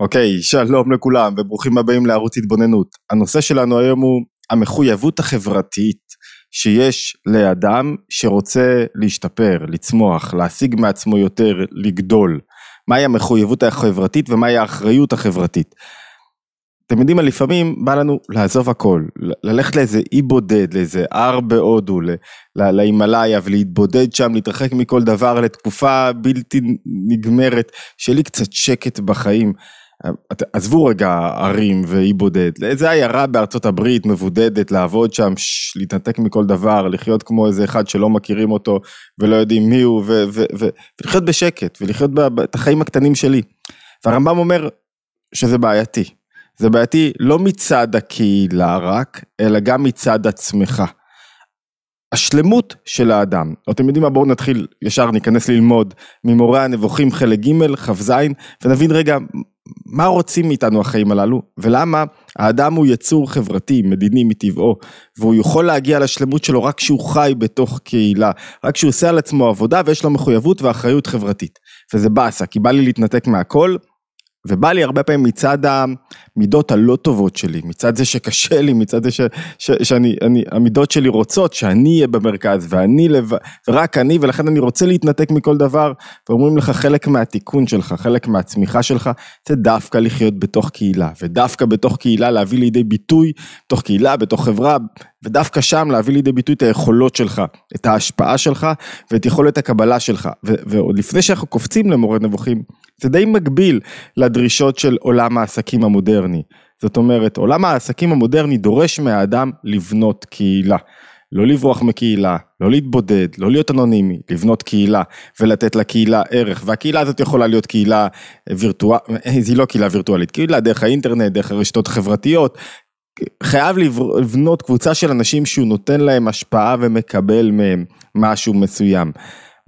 אוקיי, שלום לכולם וברוכים הבאים לערוץ התבוננות. הנושא שלנו היום הוא המחויבות החברתית שיש לאדם שרוצה להשתפר, לצמוח, להשיג מעצמו יותר, לגדול. מהי המחויבות החברתית ומהי האחריות החברתית. אתם יודעים מה, לפעמים בא לנו לעזוב הכל, ללכת לאיזה אי בודד, לאיזה הר בהודו, להימאליה ולהתבודד שם, להתרחק מכל דבר לתקופה בלתי נגמרת, שיהיה לי קצת שקט בחיים. עזבו רגע ערים ואי בודד, לאיזה עיירה בארצות הברית מבודדת, לעבוד שם, להתנתק מכל דבר, לחיות כמו איזה אחד שלא מכירים אותו ולא יודעים מי הוא, ולחיות בשקט, ולחיות את החיים הקטנים שלי. והרמב"ם אומר שזה בעייתי. זה בעייתי לא מצד הקהילה רק, אלא גם מצד עצמך. השלמות של האדם, אתם יודעים מה בואו נתחיל ישר ניכנס ללמוד ממורה הנבוכים חלק ג' כ"ז ונבין רגע מה רוצים מאיתנו החיים הללו? ולמה האדם הוא יצור חברתי מדיני מטבעו? והוא יכול להגיע לשלמות שלו רק כשהוא חי בתוך קהילה רק כשהוא עושה על עצמו עבודה ויש לו מחויבות ואחריות חברתית. וזה באסה כי בא לי להתנתק מהכל ובא לי הרבה פעמים מצד המידות הלא טובות שלי, מצד זה שקשה לי, מצד זה ש, ש, שאני, אני, המידות שלי רוצות שאני אהיה במרכז ואני לב... ורק אני ולכן אני רוצה להתנתק מכל דבר ואומרים לך חלק מהתיקון שלך, חלק מהצמיחה שלך, זה דווקא לחיות בתוך קהילה ודווקא בתוך קהילה להביא לידי ביטוי, בתוך קהילה, בתוך חברה, ודווקא שם להביא לידי ביטוי את היכולות שלך, את ההשפעה שלך ואת יכולת הקבלה שלך. ועוד לפני שאנחנו קופצים למורה נבוכים זה די מקביל לדרישות של עולם העסקים המודרני. זאת אומרת, עולם העסקים המודרני דורש מהאדם לבנות קהילה. לא לברוח מקהילה, לא להתבודד, לא להיות אנונימי, לבנות קהילה ולתת לקהילה ערך. והקהילה הזאת יכולה להיות קהילה וירטואלית, היא לא קהילה וירטואלית, קהילה דרך האינטרנט, דרך הרשתות החברתיות. חייב לבנות קבוצה של אנשים שהוא נותן להם השפעה ומקבל מהם משהו מסוים.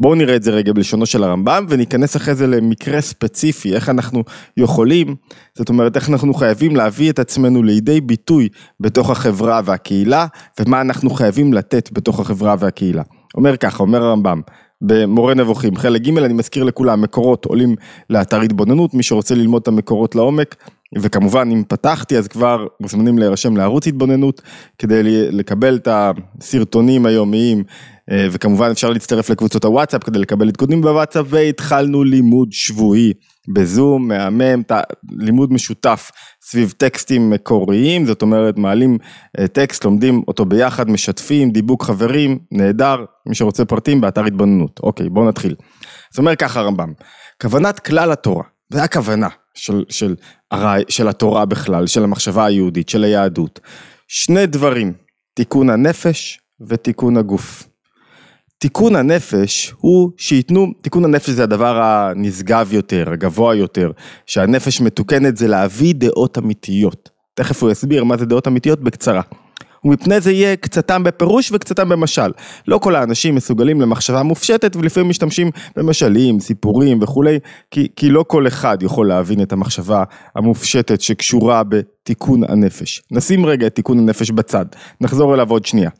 בואו נראה את זה רגע בלשונו של הרמב"ם וניכנס אחרי זה למקרה ספציפי, איך אנחנו יכולים, זאת אומרת איך אנחנו חייבים להביא את עצמנו לידי ביטוי בתוך החברה והקהילה ומה אנחנו חייבים לתת בתוך החברה והקהילה. אומר ככה, אומר הרמב"ם, במורה נבוכים, חלק ג' אני מזכיר לכולם, מקורות עולים לאתר התבוננות, מי שרוצה ללמוד את המקורות לעומק, וכמובן אם פתחתי אז כבר מוזמנים להירשם לערוץ התבוננות כדי לקבל את הסרטונים היומיים וכמובן אפשר להצטרף לקבוצות הוואטסאפ כדי לקבל עדכונים בוואטסאפ והתחלנו לימוד שבועי בזום מהמם, לימוד משותף סביב טקסטים מקוריים, זאת אומרת מעלים אה, טקסט, לומדים אותו ביחד, משתפים, דיבוק חברים, נהדר, מי שרוצה פרטים באתר התבוננות. אוקיי, בואו נתחיל. זאת אומרת ככה הרמב"ם, כוונת כלל התורה, זה הכוונה של, של, של, של התורה בכלל, של המחשבה היהודית, של היהדות. שני דברים, תיקון הנפש ותיקון הגוף. תיקון הנפש הוא שייתנו, תיקון הנפש זה הדבר הנשגב יותר, הגבוה יותר, שהנפש מתוקנת זה להביא דעות אמיתיות. תכף הוא יסביר מה זה דעות אמיתיות בקצרה. ומפני זה יהיה קצתם בפירוש וקצתם במשל. לא כל האנשים מסוגלים למחשבה מופשטת ולפעמים משתמשים במשלים, סיפורים וכולי, כי, כי לא כל אחד יכול להבין את המחשבה המופשטת שקשורה בתיקון הנפש. נשים רגע את תיקון הנפש בצד, נחזור אליו עוד שנייה.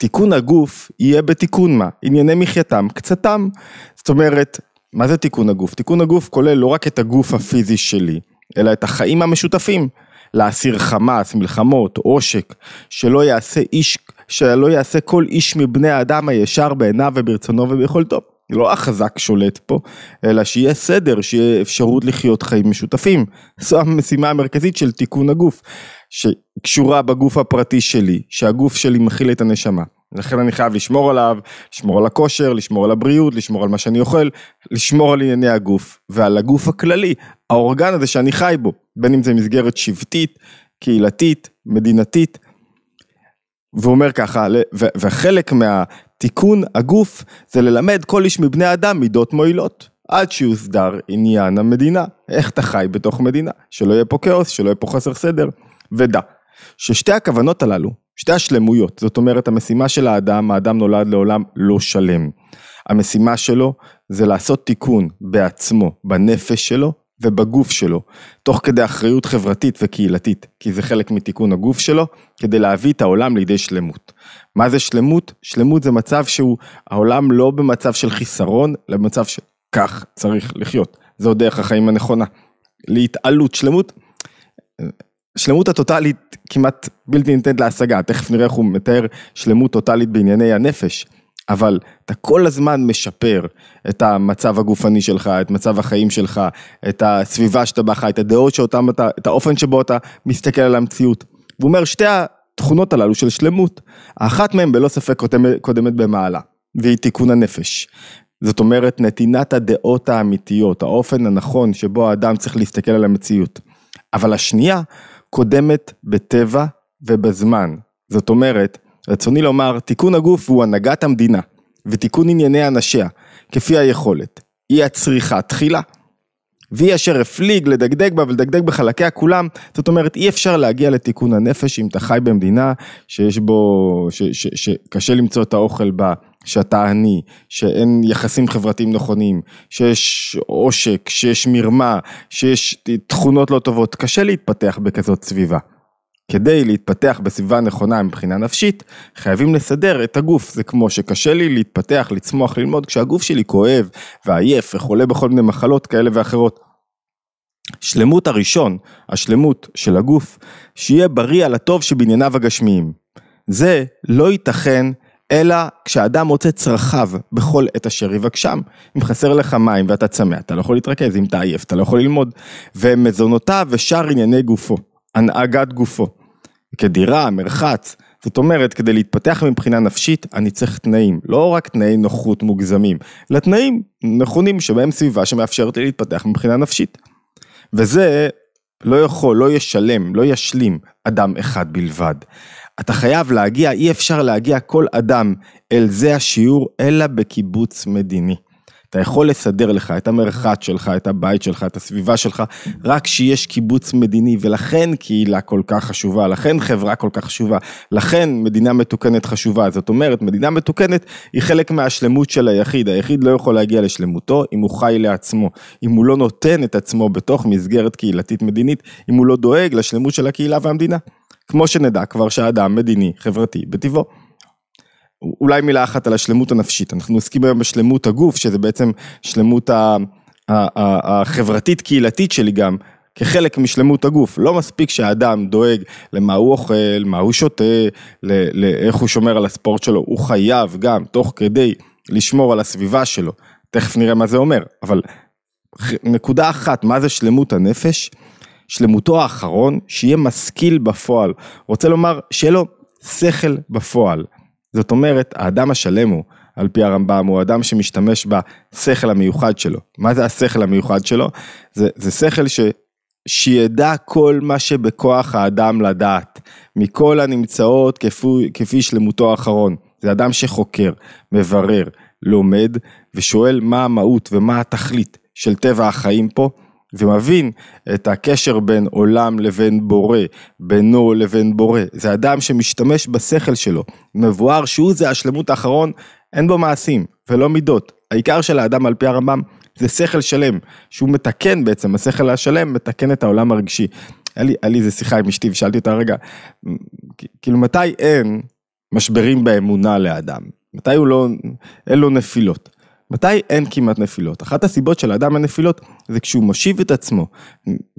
תיקון הגוף יהיה בתיקון מה? ענייני מחייתם, קצתם. זאת אומרת, מה זה תיקון הגוף? תיקון הגוף כולל לא רק את הגוף הפיזי שלי, אלא את החיים המשותפים. להסיר חמאס, מלחמות, עושק, שלא יעשה איש, שלא יעשה כל איש מבני האדם הישר בעיניו וברצונו וביכולתו. לא החזק שולט פה, אלא שיהיה סדר, שיהיה אפשרות לחיות חיים משותפים. זו המשימה המרכזית של תיקון הגוף. שקשורה בגוף הפרטי שלי, שהגוף שלי מכיל את הנשמה. לכן אני חייב לשמור עליו, לשמור על הכושר, לשמור על הבריאות, לשמור על מה שאני אוכל, לשמור על ענייני הגוף, ועל הגוף הכללי, האורגן הזה שאני חי בו, בין אם זה מסגרת שבטית, קהילתית, מדינתית. והוא אומר ככה, וחלק מהתיקון הגוף זה ללמד כל איש מבני אדם מידות מועילות. עד שיוסדר עניין המדינה, איך אתה חי בתוך מדינה, שלא יהיה פה כאוס, שלא יהיה פה חסר סדר. ודע ששתי הכוונות הללו, שתי השלמויות, זאת אומרת המשימה של האדם, האדם נולד לעולם לא שלם. המשימה שלו זה לעשות תיקון בעצמו, בנפש שלו ובגוף שלו, תוך כדי אחריות חברתית וקהילתית, כי זה חלק מתיקון הגוף שלו, כדי להביא את העולם לידי שלמות. מה זה שלמות? שלמות זה מצב שהוא, העולם לא במצב של חיסרון, אלא במצב שכך צריך לחיות. זו דרך החיים הנכונה. להתעלות, שלמות, שלמות הטוטלית כמעט בלתי ניתנת להשגה, תכף נראה איך הוא מתאר שלמות טוטלית בענייני הנפש, אבל אתה כל הזמן משפר את המצב הגופני שלך, את מצב החיים שלך, את הסביבה שאתה בה חי, את הדעות שאותם אתה, את האופן שבו אתה מסתכל על המציאות. והוא אומר שתי התכונות הללו של שלמות, האחת מהן בלא ספק קודמת, קודמת במעלה, והיא תיקון הנפש. זאת אומרת נתינת הדעות האמיתיות, האופן הנכון שבו האדם צריך להסתכל על המציאות. אבל השנייה קודמת בטבע ובזמן. זאת אומרת, רצוני לומר, תיקון הגוף הוא הנהגת המדינה ותיקון ענייני אנשיה, כפי היכולת. היא הצריכה תחילה. והיא אשר הפליג לדגדג בה ולדגדג בחלקיה כולם, זאת אומרת אי אפשר להגיע לתיקון הנפש אם אתה חי במדינה שיש בו, שקשה למצוא את האוכל בה, שאתה עני, שאין יחסים חברתיים נכונים, שיש עושק, שיש מרמה, שיש תכונות לא טובות, קשה להתפתח בכזאת סביבה. כדי להתפתח בסביבה נכונה מבחינה נפשית, חייבים לסדר את הגוף. זה כמו שקשה לי להתפתח, לצמוח, ללמוד, כשהגוף שלי כואב ועייף וחולה בכל מיני מחלות כאלה ואחרות. שלמות הראשון, השלמות של הגוף, שיהיה בריא על הטוב שבענייניו הגשמיים. זה לא ייתכן אלא כשאדם מוצא צרכיו בכל עת אשר יבקשם. אם חסר לך מים ואתה צמא, אתה לא יכול להתרכז, אם אתה עייף, אתה לא יכול ללמוד. ומזונותיו ושאר ענייני גופו, הנהגת גופו. כדירה, מרחץ, זאת אומרת, כדי להתפתח מבחינה נפשית, אני צריך תנאים, לא רק תנאי נוחות מוגזמים, אלא תנאים נכונים שבהם סביבה שמאפשרת לי להתפתח מבחינה נפשית. וזה לא יכול, לא ישלם, לא ישלים אדם אחד בלבד. אתה חייב להגיע, אי אפשר להגיע כל אדם אל זה השיעור, אלא בקיבוץ מדיני. אתה יכול לסדר לך את המרחץ שלך, את הבית שלך, את הסביבה שלך, רק כשיש קיבוץ מדיני, ולכן קהילה כל כך חשובה, לכן חברה כל כך חשובה, לכן מדינה מתוקנת חשובה. זאת אומרת, מדינה מתוקנת היא חלק מהשלמות של היחיד. היחיד לא יכול להגיע לשלמותו אם הוא חי לעצמו, אם הוא לא נותן את עצמו בתוך מסגרת קהילתית מדינית, אם הוא לא דואג לשלמות של הקהילה והמדינה. כמו שנדע כבר שהאדם מדיני, חברתי, בטבעו. אולי מילה אחת על השלמות הנפשית, אנחנו עוסקים היום בשלמות הגוף, שזה בעצם שלמות החברתית קהילתית שלי גם, כחלק משלמות הגוף. לא מספיק שהאדם דואג למה הוא אוכל, מה הוא שותה, לאיך הוא שומר על הספורט שלו, הוא חייב גם, תוך כדי, לשמור על הסביבה שלו. תכף נראה מה זה אומר, אבל נקודה אחת, מה זה שלמות הנפש? שלמותו האחרון, שיהיה משכיל בפועל. רוצה לומר, שיהיה לו שכל בפועל. זאת אומרת, האדם השלם הוא, על פי הרמב"ם, הוא אדם שמשתמש בשכל המיוחד שלו. מה זה השכל המיוחד שלו? זה, זה שכל ש... שידע כל מה שבכוח האדם לדעת, מכל הנמצאות כפי, כפי שלמותו האחרון. זה אדם שחוקר, מברר, לומד ושואל מה המהות ומה התכלית של טבע החיים פה, ומבין את הקשר בין עולם לבין בורא, בינו לבין בורא. זה אדם שמשתמש בשכל שלו, מבואר שהוא זה השלמות האחרון, אין בו מעשים ולא מידות. העיקר של האדם על פי הרמב"ם זה שכל שלם, שהוא מתקן בעצם, השכל השלם מתקן את העולם הרגשי. היה לי, היה לי איזה שיחה עם אשתי ושאלתי אותה רגע, כאילו מתי אין משברים באמונה לאדם? מתי הוא לא, אין לו נפילות? מתי אין כמעט נפילות? אחת הסיבות של האדם הנפילות זה כשהוא מושיב את עצמו,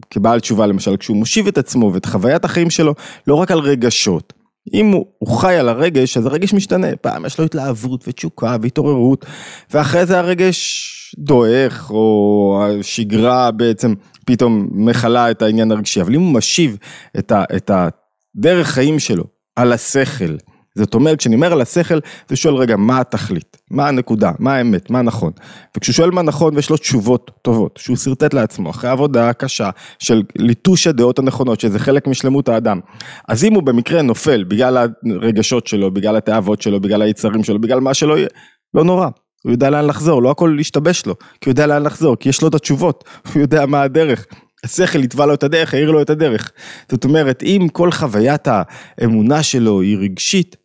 כבעל תשובה למשל, כשהוא מושיב את עצמו ואת חוויית החיים שלו, לא רק על רגשות. אם הוא, הוא חי על הרגש, אז הרגש משתנה, פעם יש לו התלהבות ותשוקה והתעוררות, ואחרי זה הרגש דועך, או השגרה בעצם פתאום מכלה את העניין הרגשי, אבל אם הוא משיב את, ה, את הדרך חיים שלו על השכל, זאת אומרת, כשאני אומר על השכל, זה שואל רגע, מה התכלית? מה הנקודה? מה האמת? מה נכון? וכשהוא שואל מה נכון ויש לו תשובות טובות, שהוא שרטט לעצמו, אחרי עבודה קשה של ליטוש הדעות הנכונות, שזה חלק משלמות האדם. אז אם הוא במקרה נופל בגלל הרגשות שלו, בגלל התאוות שלו, בגלל היצרים שלו, בגלל מה שלא יהיה, לא נורא. הוא יודע לאן לחזור, לא הכל להשתבש לו, כי הוא יודע לאן לחזור, כי יש לו את התשובות, הוא יודע מה הדרך. השכל יתבע לו את הדרך, העיר לו את הדרך. זאת אומרת, אם כל חוויית האמונה שלו היא רגשית,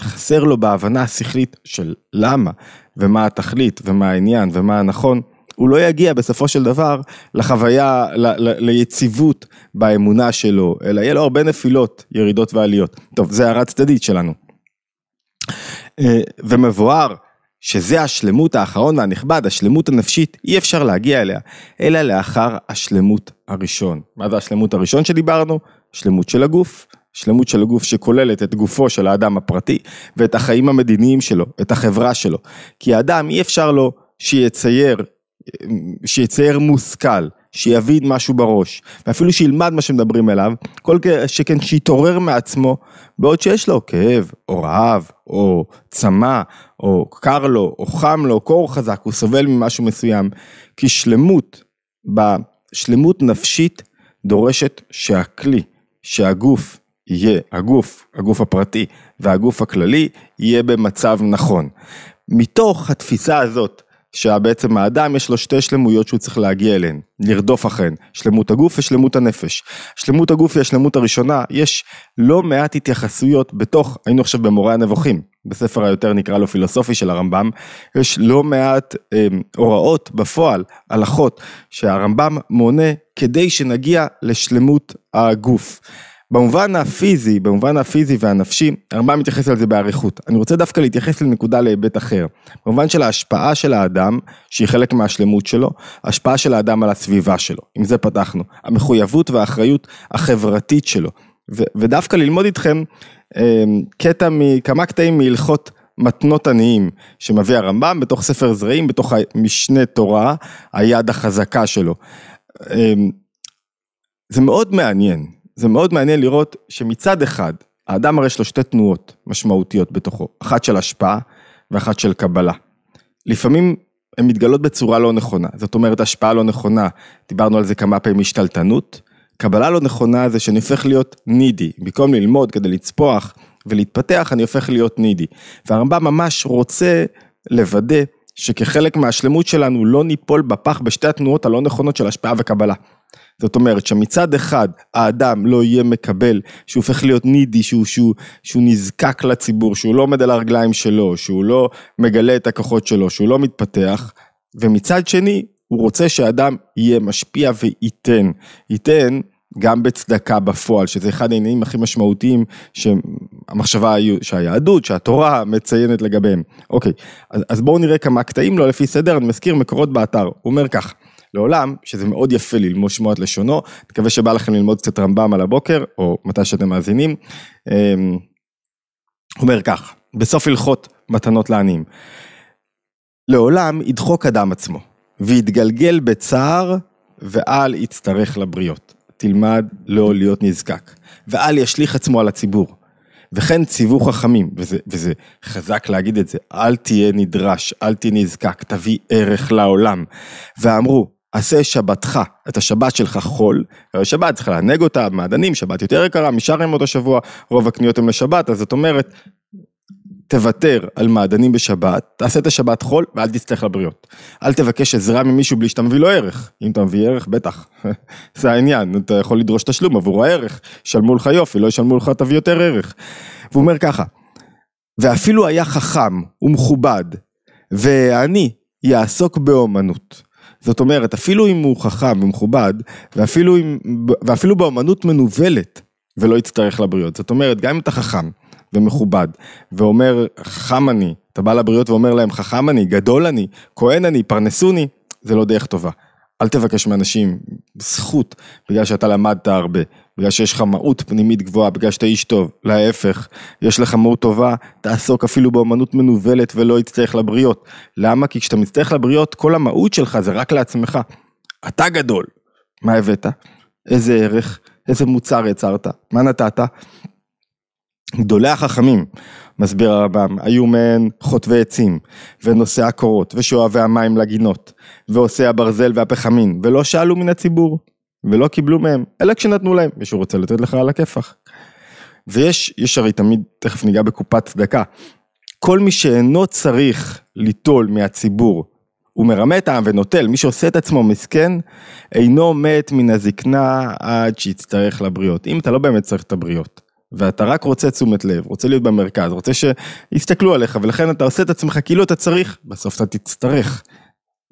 חסר לו בהבנה השכלית של למה ומה התכלית ומה העניין ומה הנכון, הוא לא יגיע בסופו של דבר לחוויה, ל, ל, ליציבות באמונה שלו, אלא יהיה לו הרבה נפילות, ירידות ועליות. טוב, זה הערה צדדית שלנו. אה, ומבואר שזה השלמות האחרון והנכבד, השלמות הנפשית, אי אפשר להגיע אליה, אלא לאחר השלמות הראשון. מה זה השלמות הראשון שדיברנו? שלמות של הגוף. שלמות של הגוף שכוללת את גופו של האדם הפרטי ואת החיים המדיניים שלו, את החברה שלו. כי האדם אי אפשר לו שיצייר, שיצייר מושכל, שיבין משהו בראש, ואפילו שילמד מה שמדברים אליו, כל שכן שיתעורר מעצמו, בעוד שיש לו כאב, או רעב, או צמא, או קר לו, או חם לו, קור חזק, הוא סובל ממשהו מסוים, כי שלמות, בשלמות נפשית, דורשת שהכלי, שהגוף יהיה, הגוף, הגוף הפרטי והגוף הכללי, יהיה במצב נכון. מתוך התפיסה הזאת, שבעצם האדם יש לו שתי שלמויות שהוא צריך להגיע אליהן, לרדוף אחריהן, שלמות הגוף ושלמות הנפש. שלמות הגוף היא השלמות הראשונה, יש לא מעט התייחסויות בתוך, היינו עכשיו במורה הנבוכים, בספר היותר נקרא לו פילוסופי של הרמב"ם, יש לא מעט אה, הוראות בפועל, הלכות, שהרמב"ם מונה כדי שנגיע לשלמות הגוף. במובן הפיזי, במובן הפיזי והנפשי, הרמב"ם מתייחס על זה באריכות. אני רוצה דווקא להתייחס לנקודה להיבט אחר. במובן של ההשפעה של האדם, שהיא חלק מהשלמות שלו, השפעה של האדם על הסביבה שלו. עם זה פתחנו. המחויבות והאחריות החברתית שלו. ו- ודווקא ללמוד איתכם אה, קטע מכמה קטעים מהלכות מתנות עניים שמביא הרמב"ם בתוך ספר זרעים, בתוך משנה תורה, היד החזקה שלו. אה, זה מאוד מעניין. זה מאוד מעניין לראות שמצד אחד, האדם הרי יש לו שתי תנועות משמעותיות בתוכו, אחת של השפעה ואחת של קבלה. לפעמים הן מתגלות בצורה לא נכונה, זאת אומרת השפעה לא נכונה, דיברנו על זה כמה פעמים השתלטנות, קבלה לא נכונה זה שאני הופך להיות נידי, במקום ללמוד כדי לצפוח ולהתפתח אני הופך להיות נידי. והרמב"ם ממש רוצה לוודא שכחלק מהשלמות שלנו לא ניפול בפח בשתי התנועות הלא נכונות של השפעה וקבלה. זאת אומרת שמצד אחד האדם לא יהיה מקבל, שהוא הופך להיות נידי, שהוא, שהוא, שהוא נזקק לציבור, שהוא לא עומד על הרגליים שלו, שהוא לא מגלה את הכוחות שלו, שהוא לא מתפתח, ומצד שני הוא רוצה שאדם יהיה משפיע וייתן, ייתן גם בצדקה בפועל, שזה אחד העניינים הכי משמעותיים שהמחשבה, שהיהדות, שהתורה מציינת לגביהם. אוקיי, אז, אז בואו נראה כמה קטעים, לא לפי סדר, אני מזכיר מקורות באתר, הוא אומר כך. לעולם, שזה מאוד יפה ללמוד שמוע את לשונו, מקווה שבא לכם ללמוד קצת רמב"ם על הבוקר, או מתי שאתם מאזינים. אמ, אומר כך, בסוף הלכות מתנות לעניים. לעולם ידחוק אדם עצמו, ויתגלגל בצער, ואל יצטרך לבריות. תלמד לא להיות נזקק, ואל ישליך עצמו על הציבור. וכן ציוו חכמים, וזה, וזה חזק להגיד את זה, אל תהיה נדרש, אל תהיה נזקק, תביא ערך לעולם. ואמרו, עשה שבתך, את השבת שלך חול, שבת צריך לענג אותה, מעדנים, שבת יותר יקרה, משאר ימות השבוע, רוב הקניות הן לשבת, אז זאת אומרת, תוותר על מעדנים בשבת, תעשה את השבת חול ואל תצטרך לבריות. אל תבקש עזרה ממישהו בלי שאתה מביא לו ערך. אם אתה מביא ערך, בטח. זה העניין, אתה יכול לדרוש תשלום עבור הערך. ישלמו לך יופי, לא ישלמו לך תביא יותר ערך. והוא אומר ככה, ואפילו היה חכם ומכובד, ואני יעסוק באומנות. זאת אומרת, אפילו אם הוא חכם ומכובד, ואפילו, אם, ואפילו באמנות מנוולת, ולא יצטרך לבריות. זאת אומרת, גם אם אתה חכם ומכובד, ואומר, חכם אני, אתה בא לבריות ואומר להם, חכם אני, גדול אני, כהן אני, פרנסוני, זה לא דרך טובה. אל תבקש מאנשים זכות בגלל שאתה למדת הרבה, בגלל שיש לך מהות פנימית גבוהה, בגלל שאתה איש טוב. להפך, יש לך מהות טובה, תעסוק אפילו באמנות מנוולת ולא יצטרך לבריות. למה? כי כשאתה מצטרך לבריות, כל המהות שלך זה רק לעצמך. אתה גדול. מה הבאת? איזה ערך? איזה מוצר יצרת? מה נתת? גדולי החכמים, מסביר הרמב"ם, היו מהן חוטבי עצים, ונושאי הקורות, ושואבי המים לגינות, ועושי הברזל והפחמין, ולא שאלו מן הציבור, ולא קיבלו מהם, אלא כשנתנו להם, מישהו רוצה לתת לך על הכיפך. ויש, יש הרי תמיד, תכף ניגע בקופת צדקה, כל מי שאינו צריך ליטול מהציבור, הוא מרמה את העם ונוטל, מי שעושה את עצמו מסכן, אינו מת מן הזקנה עד שיצטרך לבריות. אם אתה לא באמת צריך את הבריות, ואתה רק רוצה תשומת לב, רוצה להיות במרכז, רוצה שיסתכלו עליך, ולכן אתה עושה את עצמך כאילו אתה צריך, בסוף אתה תצטרך.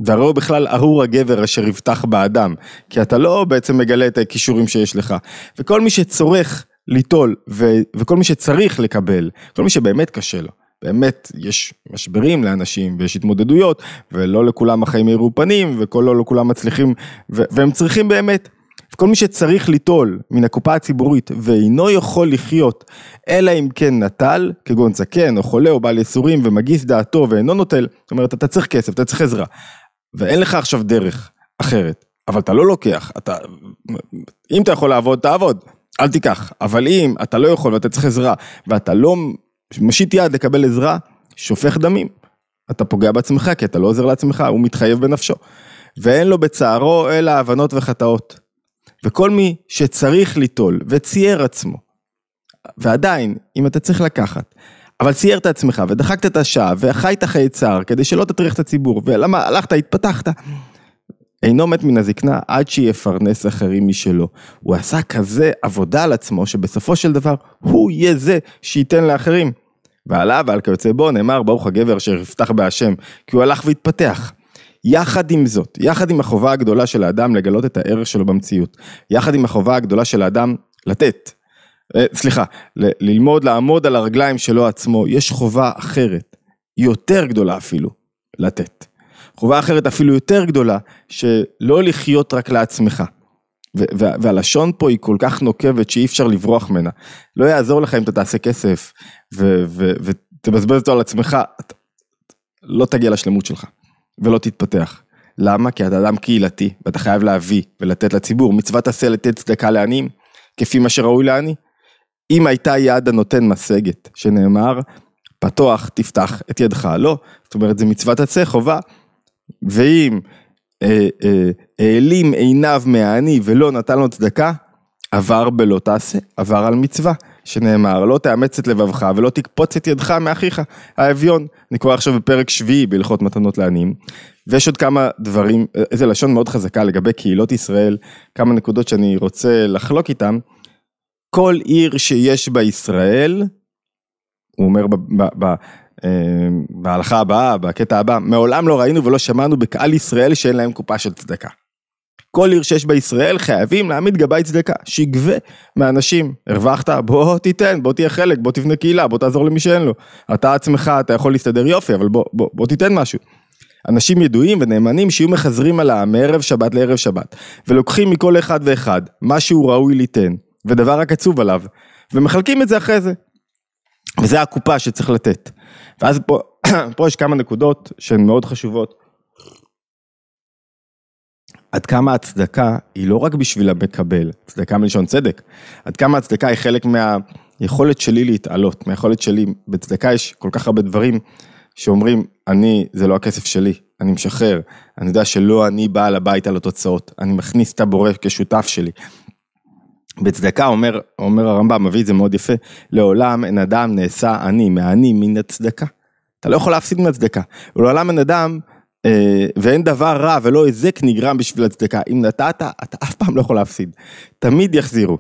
והרי הוא בכלל ארור הגבר אשר יבטח באדם, כי אתה לא בעצם מגלה את הכישורים שיש לך. וכל מי שצורך ליטול, ו- וכל מי שצריך לקבל, כל מי שבאמת קשה לו, באמת יש משברים לאנשים ויש התמודדויות, ולא לכולם החיים יראו פנים, ולא לכולם מצליחים, והם צריכים באמת. כל מי שצריך ליטול מן הקופה הציבורית ואינו יכול לחיות, אלא אם כן נטל, כגון זקן או חולה או בעל יסורים ומגיס דעתו ואינו נוטל, זאת אומרת אתה צריך כסף, אתה צריך עזרה, ואין לך עכשיו דרך אחרת, אבל אתה לא לוקח, אתה, אם אתה יכול לעבוד, תעבוד, אל תיקח, אבל אם אתה לא יכול ואתה צריך עזרה, ואתה לא מושיט יד לקבל עזרה, שופך דמים. אתה פוגע בעצמך כי אתה לא עוזר לעצמך, הוא מתחייב בנפשו. ואין לו בצערו אלא הבנות וחטאות. וכל מי שצריך ליטול וצייר עצמו, ועדיין, אם אתה צריך לקחת, אבל צייר את עצמך ודחקת את השעה וחיית חיי צער כדי שלא תטריח את הציבור, ולמה הלכת, התפתחת, אינו מת מן הזקנה עד שיפרנס אחרים משלו. הוא עשה כזה עבודה על עצמו שבסופו של דבר הוא יהיה זה שייתן לאחרים. ועליו ועל כיוצא בו נאמר ברוך הגבר אשר יפתח בהשם כי הוא הלך והתפתח. יחד עם זאת, יחד עם החובה הגדולה של האדם לגלות את הערך שלו במציאות, יחד עם החובה הגדולה של האדם לתת, סליחה, ל- ללמוד לעמוד על הרגליים שלו עצמו, יש חובה אחרת, יותר גדולה אפילו, לתת. חובה אחרת אפילו יותר גדולה, שלא לחיות רק לעצמך. והלשון פה היא כל כך נוקבת שאי אפשר לברוח ממנה. לא יעזור לך אם אתה תעשה כסף ותבזבז אותו על עצמך, לא תגיע לשלמות שלך. ולא תתפתח. למה? כי אתה אדם קהילתי, ואתה חייב להביא ולתת לציבור. מצוות עשה לתת צדקה לעניים, כפי מה שראוי לעני. אם הייתה יד הנותן משגת, שנאמר, פתוח תפתח את ידך, לא. זאת אומרת, זה מצוות עשה, חובה. ואם אה, אה, עיניו מהעני ולא נתן לו צדקה, עבר בלא תעשה, עבר על מצווה. שנאמר, לא תאמץ את לבבך ולא תקפוץ את ידך מאחיך, האביון. אני קורא עכשיו בפרק שביעי בהלכות מתנות לעניים, ויש עוד כמה דברים, איזה לשון מאוד חזקה לגבי קהילות ישראל, כמה נקודות שאני רוצה לחלוק איתם. כל עיר שיש בה ישראל, הוא אומר אה, בהלכה הבאה, בקטע הבא, מעולם לא ראינו ולא שמענו בקהל ישראל שאין להם קופה של צדקה. כל עיר שיש בה ישראל חייבים להעמיד גבאי צדקה, שיגבה מאנשים, הרווחת, בוא תיתן, בוא תהיה חלק, בוא תבנה קהילה, בוא תעזור למי שאין לו. אתה עצמך, אתה יכול להסתדר יופי, אבל בוא, בוא, בוא תיתן משהו. אנשים ידועים ונאמנים שיהיו מחזרים עליו מערב שבת לערב שבת, ולוקחים מכל אחד ואחד מה שהוא ראוי ליתן, ודבר רק עצוב עליו, ומחלקים את זה אחרי זה. וזה הקופה שצריך לתת. ואז פה, פה יש כמה נקודות שהן מאוד חשובות. עד כמה הצדקה היא לא רק בשביל המקבל, צדקה מלשון צדק, עד כמה הצדקה היא חלק מהיכולת שלי להתעלות, מהיכולת שלי, בצדקה יש כל כך הרבה דברים שאומרים, אני, זה לא הכסף שלי, אני משחרר, אני יודע שלא אני בעל הבית על התוצאות, אני מכניס את הבורא כשותף שלי. בצדקה אומר, אומר הרמב"ם, מביא את זה מאוד יפה, לעולם אין אדם נעשה עני, מעני מן הצדקה. אתה לא יכול להפסיד מן הצדקה. ולעולם אין אדם אה, ואין דבר רע ולא היזק נגרם בשביל הצדקה. אם נתת, אתה אף פעם לא יכול להפסיד. תמיד יחזירו.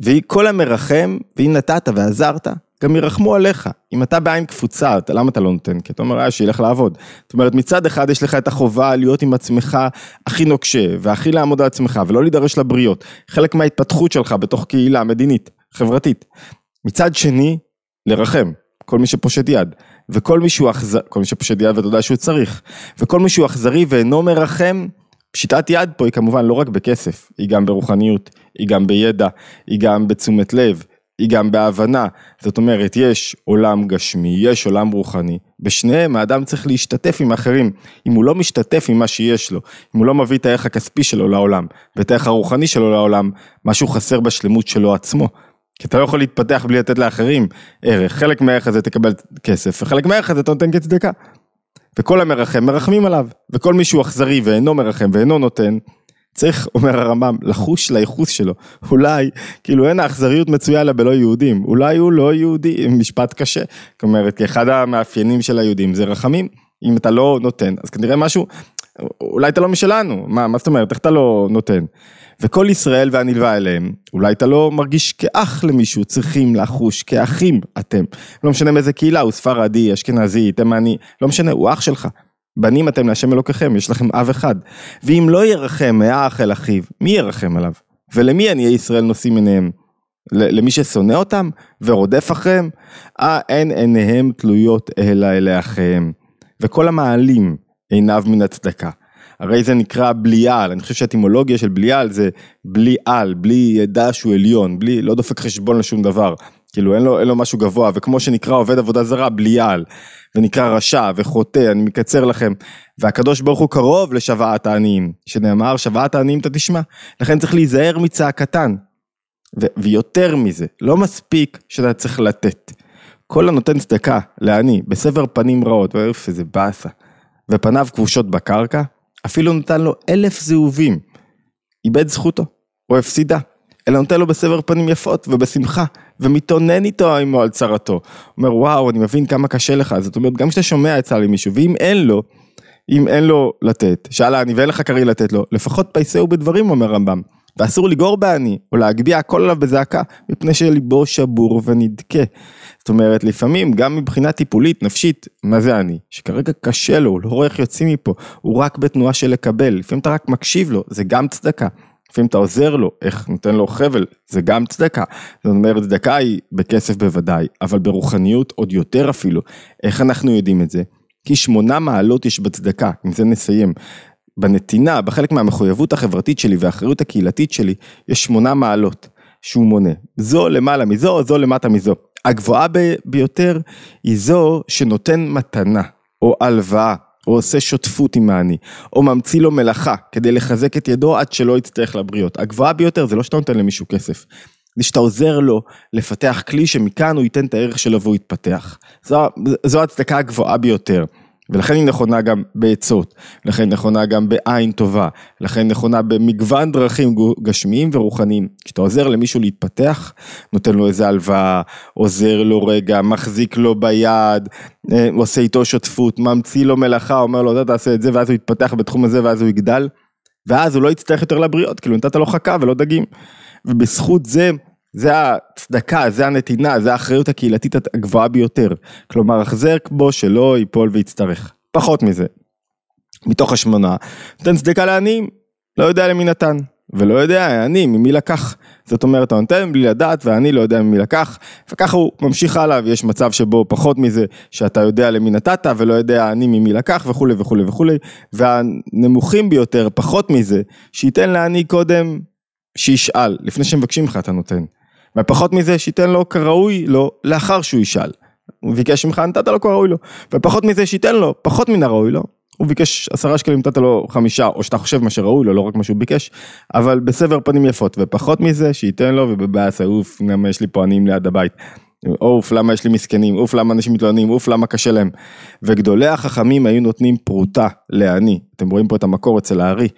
וכל המרחם, ואם נתת ועזרת, גם ירחמו עליך. אם אתה בעין קפוצה, אתה, למה אתה לא נותן? כי אתה אומר, אה, שילך לעבוד. זאת אומרת, מצד אחד יש לך את החובה להיות עם עצמך הכי נוקשה, והכי לעמוד על עצמך, ולא להידרש לבריות. חלק מההתפתחות שלך בתוך קהילה מדינית, חברתית. מצד שני, לרחם, כל מי שפושט יד. וכל מי שהוא אכזרי, כל מי שפושט יד ואתה יודע שהוא צריך, וכל מי שהוא אכזרי ואינו מרחם, פשיטת יד פה היא כמובן לא רק בכסף, היא גם ברוחניות, היא גם בידע, היא גם בתשומת לב, היא גם בהבנה. זאת אומרת, יש עולם גשמי, יש עולם רוחני, בשניהם האדם צריך להשתתף עם אחרים. אם הוא לא משתתף עם מה שיש לו, אם הוא לא מביא את הערך הכספי שלו לעולם, ואת הערך הרוחני שלו לעולם, משהו חסר בשלמות שלו עצמו. כי אתה לא יכול להתפתח בלי לתת לאחרים ערך, חלק מהערך הזה תקבל כסף, וחלק מהערך הזה אתה נותן כצדקה. וכל המרחם מרחמים עליו, וכל מי שהוא אכזרי ואינו מרחם ואינו נותן, צריך, אומר הרמב"ם, לחוש לייחוס שלו. אולי, כאילו אין האכזריות מצויה לה בלא יהודים, אולי הוא לא יהודי, משפט קשה. זאת אומרת, אחד המאפיינים של היהודים זה רחמים. אם אתה לא נותן, אז כנראה משהו, אולי אתה לא משלנו, מה, מה זאת אומרת, איך אתה לא נותן? וכל ישראל והנלווה אליהם, אולי אתה לא מרגיש כאח למישהו, צריכים לחוש כאחים אתם. לא משנה מאיזה קהילה, הוא ספרדי, אשכנזי, תימני, לא משנה, הוא אח שלך. בנים אתם להשם אלוקיכם, יש לכם אב אחד. ואם לא ירחם מאח אל אחיו, מי ירחם עליו? ולמי עניי ישראל נושאים עיניהם? למי ששונא אותם ורודף אחריהם, אה, אין עיניהם תלויות אלא אלי אחיהם. וכל המעלים עיניו מן הצדקה. הרי זה נקרא בליעל, אני חושב שהאטימולוגיה של בליעל זה בלי על, בלי ידע שהוא עליון, בלי, לא דופק חשבון לשום דבר. כאילו אין לו, אין לו משהו גבוה, וכמו שנקרא עובד עבודה זרה, בליעל, ונקרא רשע וחוטא, אני מקצר לכם, והקדוש ברוך הוא קרוב לשוועת העניים, שנאמר שוועת העניים אתה תשמע, לכן צריך להיזהר מצעקתן, ו- ויותר מזה, לא מספיק שאתה צריך לתת. כל הנותן צדקה לעני, בסבר פנים רעות, ואיפה איזה באסה, ופניו כבושות בקרקע, אפילו נתן לו אלף זהובים, איבד זכותו, או הפסידה, אלא נותן לו בסבר פנים יפות ובשמחה, ומתאונן איתו עמו על צרתו. אומר וואו אני מבין כמה קשה לך, זאת אומרת גם כשאתה שומע עצה למישהו, ואם אין לו, אם אין לו לתת, שאלה אני ואין לך כרי לתת לו, לפחות פייסהו בדברים אומר רמב"ם. ואסור לגור בעני, או להגביה הכל עליו בזעקה, מפני שליבו שבור ונדכה. זאת אומרת, לפעמים, גם מבחינה טיפולית, נפשית, מה זה אני? שכרגע קשה לו, הוא לא רואה איך יוצאים מפה, הוא רק בתנועה של לקבל, לפעמים אתה רק מקשיב לו, זה גם צדקה. לפעמים אתה עוזר לו, איך נותן לו חבל, זה גם צדקה. זאת אומרת, צדקה היא בכסף בוודאי, אבל ברוחניות עוד יותר אפילו. איך אנחנו יודעים את זה? כי שמונה מעלות יש בצדקה, עם זה נסיים. בנתינה, בחלק מהמחויבות החברתית שלי והאחריות הקהילתית שלי, יש שמונה מעלות שהוא מונה. זו למעלה מזו, זו למטה מזו. הגבוהה ביותר היא זו שנותן מתנה, או הלוואה, או עושה שותפות עם העני, או ממציא לו מלאכה כדי לחזק את ידו עד שלא יצטרך לבריות. הגבוהה ביותר זה לא שאתה נותן למישהו כסף, זה שאתה עוזר לו לפתח כלי שמכאן הוא ייתן את הערך שלו והוא יתפתח. זו, זו הצדקה הגבוהה ביותר. ולכן היא נכונה גם בעצות, לכן היא נכונה גם בעין טובה, לכן היא נכונה במגוון דרכים גשמיים ורוחניים. כשאתה עוזר למישהו להתפתח, נותן לו איזה הלוואה, עוזר לו רגע, מחזיק לו ביד, אה, עושה איתו שותפות, ממציא לו מלאכה, אומר לו, אתה תעשה את זה, ואז הוא יתפתח בתחום הזה, ואז הוא יגדל, ואז הוא לא יצטרך יותר לבריות, כאילו נתת לו חכה ולא דגים. ובזכות זה, זה הצדקה, זה הנתינה, זה האחריות הקהילתית הגבוהה ביותר. כלומר, החזר בו שלא ייפול ויצטרך. פחות מזה. מתוך השמונה, נותן צדקה לעניים, לא יודע למי נתן. ולא יודע, אני, ממי לקח. זאת אומרת, אתה נותן בלי לדעת, ואני לא יודע ממי לקח, וככה הוא ממשיך הלאה, ויש מצב שבו פחות מזה, שאתה יודע למי נתת, ולא יודע אני ממי לקח, וכולי וכולי וכולי, והנמוכים ביותר, פחות מזה, שייתן לעני קודם, שישאל, לפני שמבקשים לך אתה נותן. ופחות מזה שייתן לו כראוי לו לאחר שהוא ישאל. הוא ביקש ממך, נתת לו כראוי לו. ופחות מזה שייתן לו פחות מן הראוי לו. הוא ביקש עשרה שקלים, נתת לו חמישה, או שאתה חושב מה שראוי לו, לא רק מה שהוא ביקש, אבל בסבר פנים יפות, ופחות מזה שייתן לו, ובבאסה, אוף, למה יש לי פה עניים ליד הבית. אוף, למה יש לי מסכנים, אוף, למה אנשים מתלוננים, אוף, למה קשה להם. וגדולי החכמים היו נותנים פרוטה לעני, אתם רואים פה את המקור אצל הארי,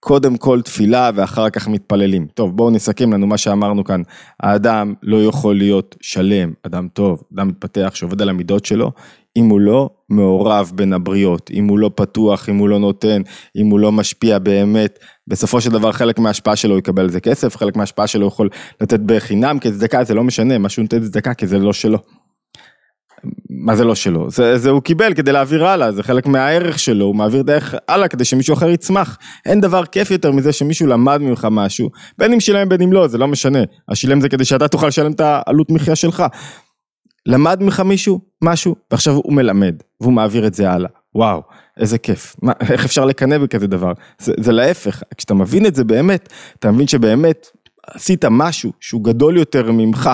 קודם כל תפילה ואחר כך מתפללים. טוב, בואו נסכם לנו מה שאמרנו כאן. האדם לא יכול להיות שלם, אדם טוב, אדם מתפתח שעובד על המידות שלו, אם הוא לא מעורב בין הבריות, אם הוא לא פתוח, אם הוא לא נותן, אם הוא לא משפיע באמת, בסופו של דבר חלק מההשפעה שלו הוא יקבל על זה כסף, חלק מההשפעה שלו יכול לתת בחינם כצדקה, זה לא משנה, מה שהוא נותן צדקה כי זה לא שלו. מה זה לא שלו? זה, זה הוא קיבל כדי להעביר הלאה, זה חלק מהערך שלו, הוא מעביר דרך הלאה כדי שמישהו אחר יצמח. אין דבר כיף יותר מזה שמישהו למד ממך משהו, בין אם שילם בין אם לא, זה לא משנה. השילם זה כדי שאתה תוכל לשלם את העלות מחיה שלך. למד ממך מישהו משהו, ועכשיו הוא מלמד, והוא מעביר את זה הלאה. וואו, איזה כיף. מה, איך אפשר לקנא בכזה דבר? זה, זה להפך, כשאתה מבין את זה באמת, אתה מבין שבאמת עשית משהו שהוא גדול יותר ממך,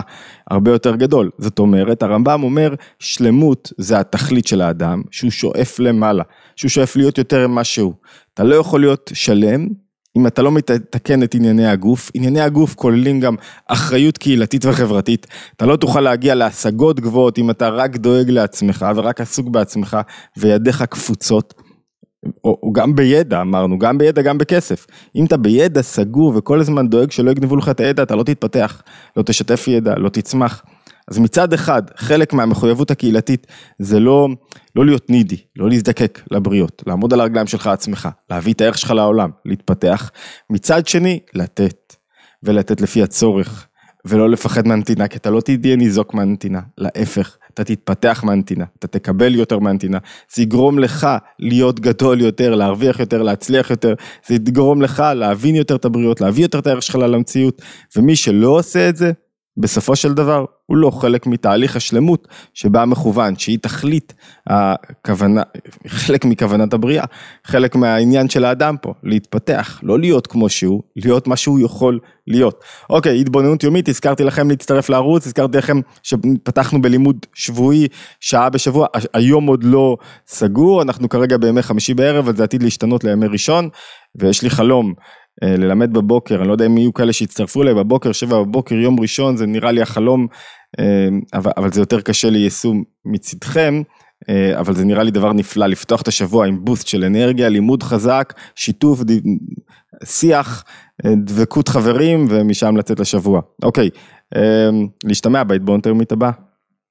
הרבה יותר גדול. זאת אומרת, הרמב"ם אומר, שלמות זה התכלית של האדם, שהוא שואף למעלה, שהוא שואף להיות יותר ממה שהוא. אתה לא יכול להיות שלם אם אתה לא מתקן את ענייני הגוף, ענייני הגוף כוללים גם אחריות קהילתית וחברתית, אתה לא תוכל להגיע להשגות גבוהות אם אתה רק דואג לעצמך ורק עסוק בעצמך וידיך קפוצות. או, או גם בידע אמרנו, גם בידע, גם בכסף. אם אתה בידע סגור וכל הזמן דואג שלא יגנבו לך את הידע, אתה לא תתפתח, לא תשתף ידע, לא תצמח. אז מצד אחד, חלק מהמחויבות הקהילתית זה לא, לא להיות נידי, לא להזדקק לבריות, לעמוד על הרגליים שלך עצמך, להביא את הערך שלך לעולם, להתפתח. מצד שני, לתת, ולתת לפי הצורך, ולא לפחד מהנתינה, כי אתה לא תהיה ניזוק מהנתינה, להפך, אתה תתפתח מהנתינה, אתה תקבל יותר מהנתינה, זה יגרום לך להיות גדול יותר, להרוויח יותר, להצליח יותר, זה יגרום לך להבין יותר את הבריאות, להביא יותר את הערך שלך למציאות, ומי שלא עושה את זה, בסופו של דבר הוא לא חלק מתהליך השלמות שבה מכוון, שהיא תכלית הכוונה, חלק מכוונת הבריאה, חלק מהעניין של האדם פה, להתפתח, לא להיות כמו שהוא, להיות מה שהוא יכול להיות. אוקיי, התבוננות יומית, הזכרתי לכם להצטרף לערוץ, הזכרתי לכם שפתחנו בלימוד שבועי, שעה בשבוע, היום עוד לא סגור, אנחנו כרגע בימי חמישי בערב, אבל זה עתיד להשתנות לימי ראשון, ויש לי חלום. אה, ללמד בבוקר, אני לא יודע אם יהיו כאלה שיצטרפו אליי בבוקר, שבע בבוקר, יום ראשון, זה נראה לי החלום, אה, אבל, זה יותר קשה ליישום מצדכם, אה, אבל זה נראה לי דבר נפלא, לפתוח את השבוע עם בוסט של אנרגיה, לימוד חזק, שיתוף, שיח, דבקות חברים, ומשם לצאת לשבוע. אוקיי, להשתמע בהתבוננות היומית הבאה.